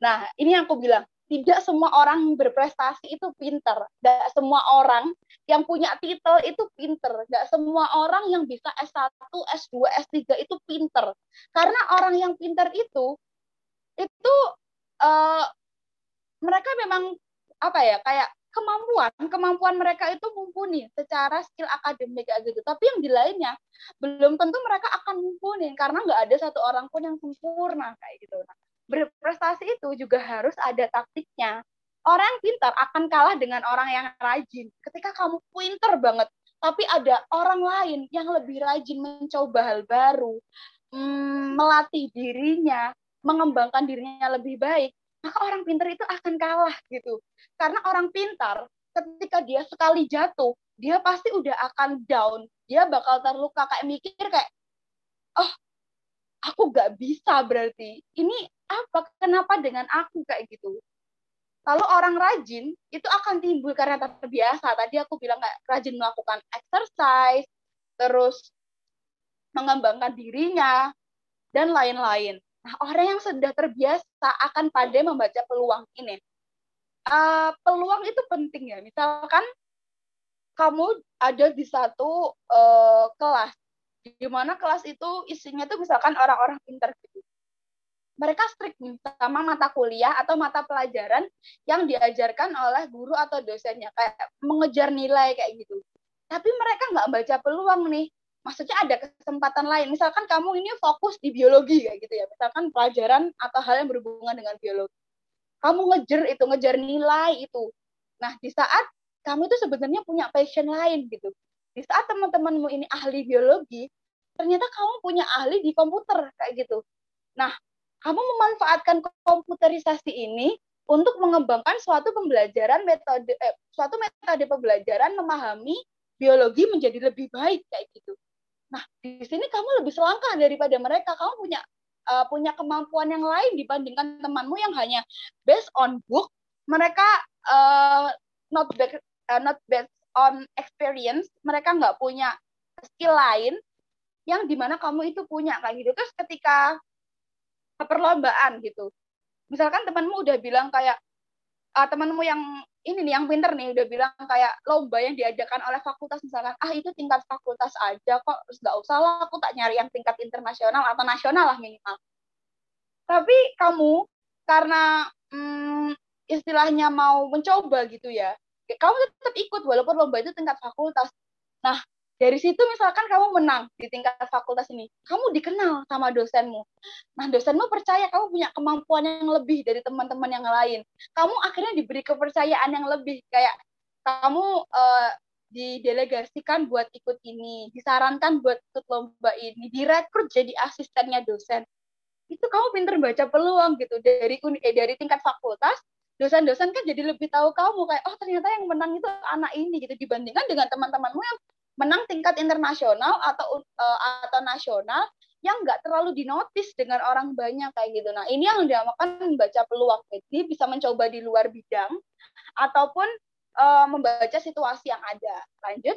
Nah, ini yang aku bilang, tidak semua orang berprestasi itu pinter. Gak semua orang yang punya titel itu pinter. Gak semua orang yang bisa S1, S2, S3 itu pinter. Karena orang yang pinter itu, itu uh, mereka memang apa ya kayak kemampuan kemampuan mereka itu mumpuni secara skill akademik gitu tapi yang di lainnya belum tentu mereka akan mumpuni karena nggak ada satu orang pun yang sempurna kayak gitu nah, berprestasi itu juga harus ada taktiknya. Orang pintar akan kalah dengan orang yang rajin. Ketika kamu pintar banget, tapi ada orang lain yang lebih rajin mencoba hal baru, hmm, melatih dirinya, mengembangkan dirinya lebih baik, maka orang pintar itu akan kalah gitu. Karena orang pintar ketika dia sekali jatuh, dia pasti udah akan down. Dia bakal terluka kayak mikir kayak, oh aku gak bisa berarti. Ini apa? Kenapa dengan aku kayak gitu? Kalau orang rajin itu akan timbul karena terbiasa. Tadi aku bilang kayak rajin melakukan exercise, terus mengembangkan dirinya dan lain-lain. Nah, orang yang sudah terbiasa akan pandai membaca peluang ini. Uh, peluang itu penting ya. Misalkan kamu ada di satu uh, kelas di mana kelas itu isinya tuh misalkan orang-orang pintar. Mereka strict sama mata kuliah atau mata pelajaran yang diajarkan oleh guru atau dosennya kayak mengejar nilai kayak gitu. Tapi mereka nggak baca peluang nih. Maksudnya ada kesempatan lain. Misalkan kamu ini fokus di biologi kayak gitu ya. Misalkan pelajaran atau hal yang berhubungan dengan biologi. Kamu ngejar itu, ngejar nilai itu. Nah, di saat kamu itu sebenarnya punya passion lain gitu di saat teman-temanmu ini ahli biologi, ternyata kamu punya ahli di komputer kayak gitu. Nah, kamu memanfaatkan komputerisasi ini untuk mengembangkan suatu pembelajaran metode eh, suatu metode pembelajaran memahami biologi menjadi lebih baik kayak gitu. Nah, di sini kamu lebih selangkah daripada mereka. Kamu punya uh, punya kemampuan yang lain dibandingkan temanmu yang hanya based on book. Mereka uh, not back, uh, not based on experience, mereka nggak punya skill lain yang di mana kamu itu punya kayak gitu. Terus ketika perlombaan gitu, misalkan temanmu udah bilang kayak uh, temanmu yang ini nih yang pinter nih udah bilang kayak lomba yang diadakan oleh fakultas misalkan ah itu tingkat fakultas aja kok terus nggak usah lah aku tak nyari yang tingkat internasional atau nasional lah minimal tapi kamu karena hmm, istilahnya mau mencoba gitu ya kamu tetap ikut walaupun lomba itu tingkat fakultas. Nah, dari situ misalkan kamu menang di tingkat fakultas ini, kamu dikenal sama dosenmu. Nah, dosenmu percaya kamu punya kemampuan yang lebih dari teman-teman yang lain. Kamu akhirnya diberi kepercayaan yang lebih kayak kamu uh, didelegasikan buat ikut ini, disarankan buat ikut lomba ini, direkrut jadi asistennya dosen. Itu kamu pinter baca peluang gitu dari eh, dari tingkat fakultas dosen-dosen kan jadi lebih tahu kamu kayak oh ternyata yang menang itu anak ini gitu dibandingkan dengan teman-temanmu yang menang tingkat internasional atau uh, atau nasional yang nggak terlalu dinotis dengan orang banyak kayak gitu. Nah ini yang dinamakan membaca peluang. Jadi bisa mencoba di luar bidang ataupun uh, membaca situasi yang ada. Lanjut.